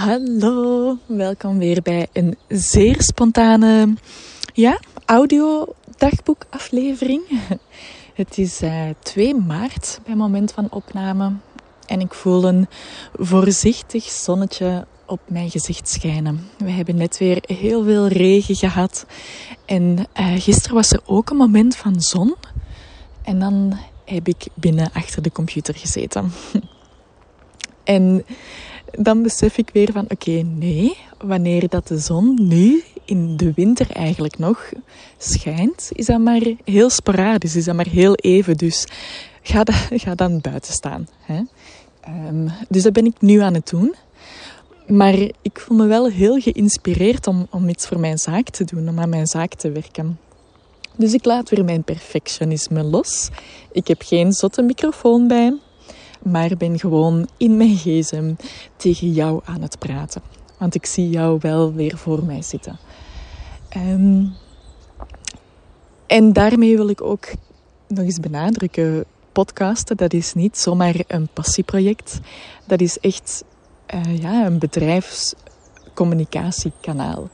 Hallo, welkom weer bij een zeer spontane ja, audio-dagboekaflevering. Het is uh, eh, 2 maart bij moment van opname en ik voel een voorzichtig zonnetje op mijn gezicht schijnen. We hebben net weer heel veel regen gehad en uh, gisteren was er ook een moment van zon en dan heb ik binnen achter de computer gezeten. en dan besef ik weer van oké, nee, wanneer dat de zon nu in de winter eigenlijk nog schijnt, is dat maar heel sporadisch, is dat maar heel even. Dus ga, ga dan buiten staan. Hè? Um, dus dat ben ik nu aan het doen. Maar ik voel me wel heel geïnspireerd om, om iets voor mijn zaak te doen, om aan mijn zaak te werken. Dus ik laat weer mijn perfectionisme los. Ik heb geen zotte microfoon bij maar ben gewoon in mijn gsm tegen jou aan het praten. Want ik zie jou wel weer voor mij zitten. Ehm, en daarmee wil ik ook nog eens benadrukken: podcasten, dat is niet zomaar een passieproject. Dat is echt uh, ja, een bedrijfscommunicatiekanaal.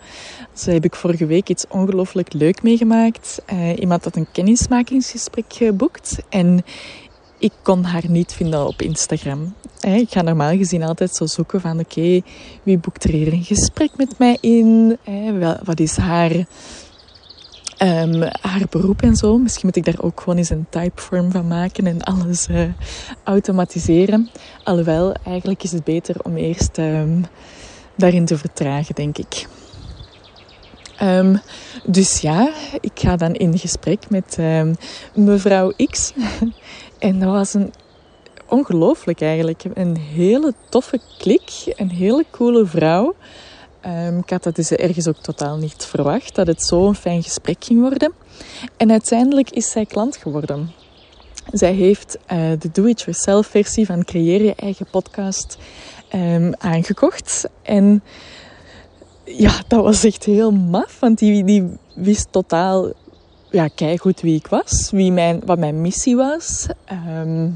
Zo heb ik vorige week iets ongelooflijk leuk meegemaakt. Uh, iemand had een kennismakingsgesprek geboekt. En ik kon haar niet vinden op Instagram. Ik ga normaal gezien altijd zo zoeken van oké, wie boekt er hier een gesprek met mij in? Wat is haar, um, haar beroep en zo? Misschien moet ik daar ook gewoon eens een typeform van maken en alles uh, automatiseren. Alhoewel, eigenlijk is het beter om eerst um, daarin te vertragen, denk ik. Um, dus ja, ik ga dan in gesprek met mevrouw X. En dat was een ongelooflijk eigenlijk. Een hele toffe klik, een hele coole vrouw. Um, ik had dat dus ergens ook totaal niet verwacht, dat het zo'n fijn gesprek ging worden. En uiteindelijk is zij klant geworden. Zij heeft uh, de do-it-yourself versie van Creëer je eigen podcast aangekocht. En ja, dat was echt heel maf, want die, die wist totaal ja, goed wie ik was, wie mijn, wat mijn missie was. Ehm,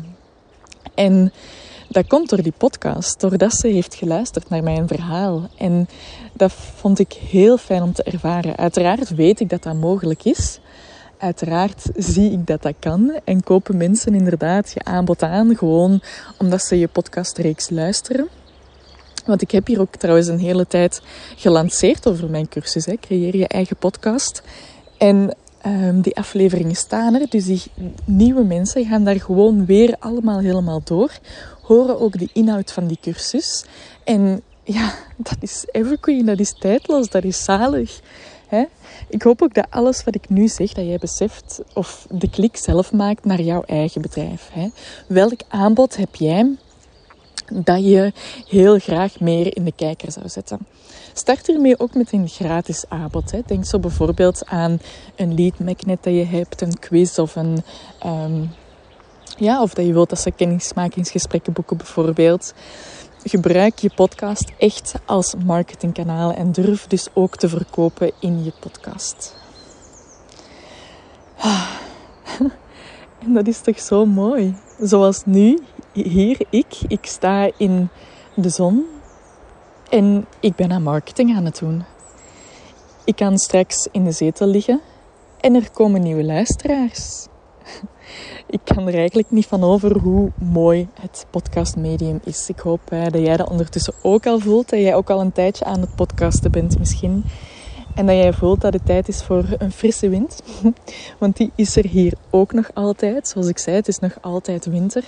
en dat komt door die podcast, doordat ze heeft geluisterd naar mijn verhaal. En dat vond ik heel fijn om te ervaren. Uiteraard weet ik dat dat mogelijk is. Uiteraard zie ik dat dat kan en kopen mensen inderdaad je aanbod aan, gewoon omdat ze je podcastreeks luisteren. Want ik heb hier ook trouwens een hele tijd gelanceerd over mijn cursus. Hè. Creëer je eigen podcast. En Um, die afleveringen staan er, dus die nieuwe mensen gaan daar gewoon weer allemaal helemaal door. Horen ook de inhoud van die cursus. En ja, dat is evergreen, dat is tijdloos, dat is zalig. Hè? Ik hoop ook dat alles wat ik nu zeg, dat jij beseft of de klik zelf maakt naar jouw eigen bedrijf. Hè? Welk aanbod heb jij dat je heel graag meer in de kijker zou zetten. Start ermee ook met een gratis aanbod. Hè. Denk zo bijvoorbeeld aan een lead magnet dat je hebt, een quiz of een... Um, ja, of dat je wilt dat ze kennismakingsgesprekken boeken bijvoorbeeld. Gebruik je podcast echt als marketingkanaal en durf dus ook te verkopen in je podcast. En dat is toch zo mooi. Zoals nu, hier ik, ik sta in de zon en ik ben aan marketing aan het doen. Ik kan straks in de zetel liggen en er komen nieuwe luisteraars. Ik kan er eigenlijk niet van over hoe mooi het podcastmedium is. Ik hoop eh, dat jij dat ondertussen ook al voelt. Dat jij ook al een tijdje aan het podcasten bent misschien. En dat jij voelt dat het tijd is voor een frisse wind. Want die is er hier ook nog altijd. Zoals ik zei, het is nog altijd winter.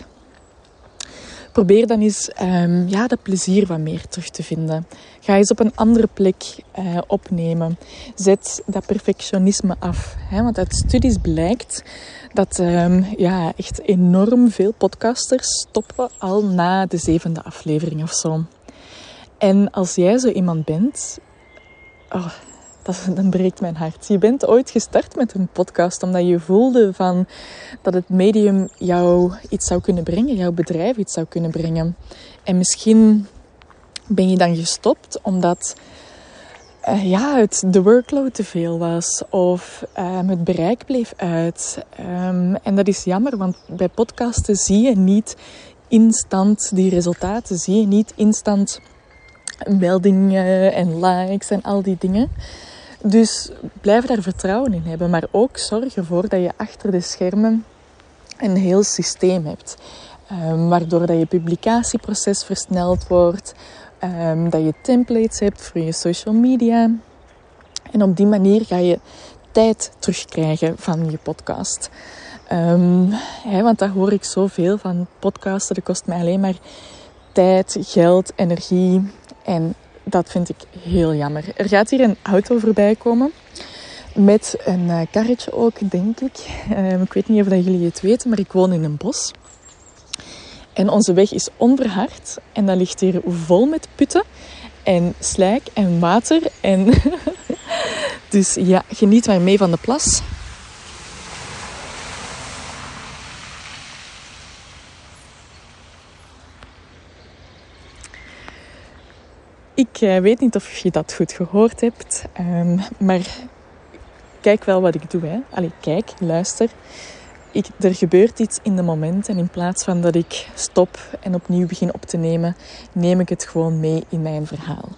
Probeer dan eens um, ja, dat plezier wat meer terug te vinden. Ga eens op een andere plek uh, opnemen. Zet dat perfectionisme af. Hè? Want uit studies blijkt dat um, ja, echt enorm veel podcasters stoppen al na de zevende aflevering of zo. En als jij zo iemand bent, oh, dat, dan breekt mijn hart. Je bent ooit gestart met een podcast omdat je voelde van dat het medium jou iets zou kunnen brengen, jouw bedrijf iets zou kunnen brengen. En misschien ben je dan gestopt omdat uh, ja, het, de workload te veel was of um, het bereik bleef uit. Um, en dat is jammer, want bij podcasten zie je niet instant die resultaten, zie je niet instant meldingen en likes en al die dingen. Dus blijf daar vertrouwen in hebben, maar ook zorg ervoor dat je achter de schermen een heel systeem hebt. Um, waardoor dat je publicatieproces versneld wordt, um, dat je templates hebt voor je social media. En op die manier ga je tijd terugkrijgen van je podcast. Um, want daar hoor ik zoveel van podcasten. Dat kost mij alleen maar tijd, geld, energie. En dat vind ik heel jammer. Er gaat hier een auto voorbij komen. Met een uh, karretje ook, denk ik. Um, ik weet niet of jullie het weten, maar ik woon in een bos. En onze weg is onverhard. En dat ligt hier vol met putten en slijk en water. En dus ja, geniet maar mee van de plas. Weet niet of je dat goed gehoord hebt, um, maar kijk wel wat ik doe. Hè. Allee, kijk, luister. Ik, er gebeurt iets in de moment en in plaats van dat ik stop en opnieuw begin op te nemen, neem ik het gewoon mee in mijn verhaal.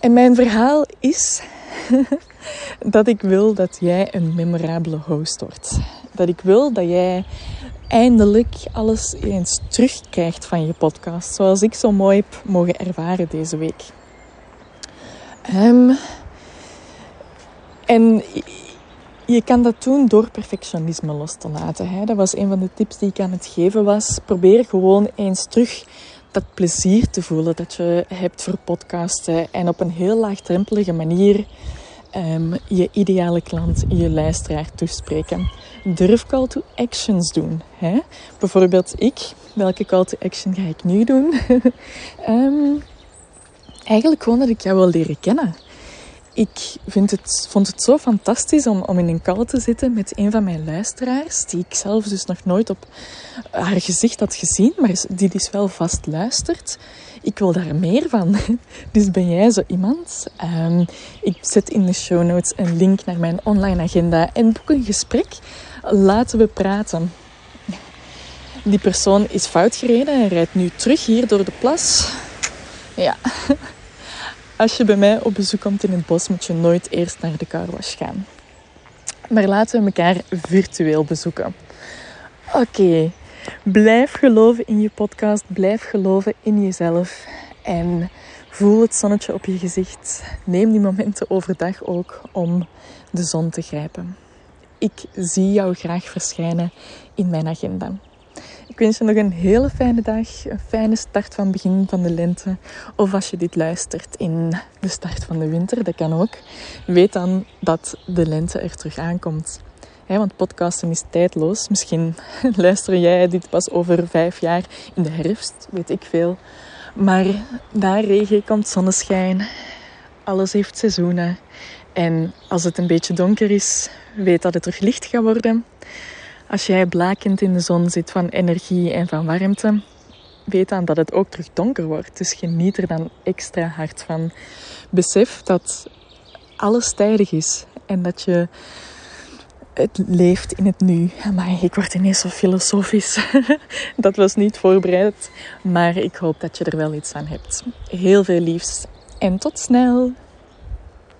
En mijn verhaal is dat ik wil dat jij een memorabele host wordt. Dat ik wil dat jij eindelijk alles eens terugkrijgt van je podcast. Zoals ik zo mooi heb mogen ervaren deze week. Um, en je kan dat doen door perfectionisme los te laten. Hè. Dat was een van de tips die ik aan het geven was. Probeer gewoon eens terug dat plezier te voelen dat je hebt voor podcasten. En op een heel laagdrempelige manier um, je ideale klant, je luisteraar toespreken. Durf call to actions doen. Hè? Bijvoorbeeld ik. Welke call to action ga ik nu doen? um, eigenlijk gewoon dat ik jou wil leren kennen ik vind het, vond het zo fantastisch om, om in een call te zitten met een van mijn luisteraars, die ik zelf dus nog nooit op haar gezicht had gezien, maar die dus wel vast luistert. Ik wil daar meer van. Dus ben jij zo iemand? Um, ik zet in de show notes een link naar mijn online agenda en boek een gesprek. Laten we praten. Die persoon is fout gereden en rijdt nu terug hier door de plas. Ja. Als je bij mij op bezoek komt in het bos, moet je nooit eerst naar de carwash gaan. Maar laten we elkaar virtueel bezoeken. Oké, blijf geloven in je podcast, blijf geloven in jezelf en voel het zonnetje op je gezicht. Neem die momenten overdag ook om de zon te grijpen. Ik zie jou graag verschijnen in mijn agenda. Ik wens je nog een hele fijne dag, een fijne start van het begin van de lente. Of als je dit luistert in de start van de winter, dat kan ook. Weet dan dat de lente er terug aankomt. want podcasten is tijdloos. Misschien luister jij dit pas over vijf jaar in de herfst, weet ik veel. Maar na regen komt zonneschijn. Alles heeft seizoenen. En als het een beetje donker is, weet dat het terug licht gaat worden. Als jij blakend in de zon zit van energie en van warmte, weet dan dat het ook terug donker wordt. Dus geniet er dan extra hard van. Besef dat alles tijdig is en dat je het leeft in het nu. Maar ik word ineens zo filosofisch. dat was niet voorbereid, maar ik hoop dat je er wel iets aan hebt. Heel veel liefs en tot snel!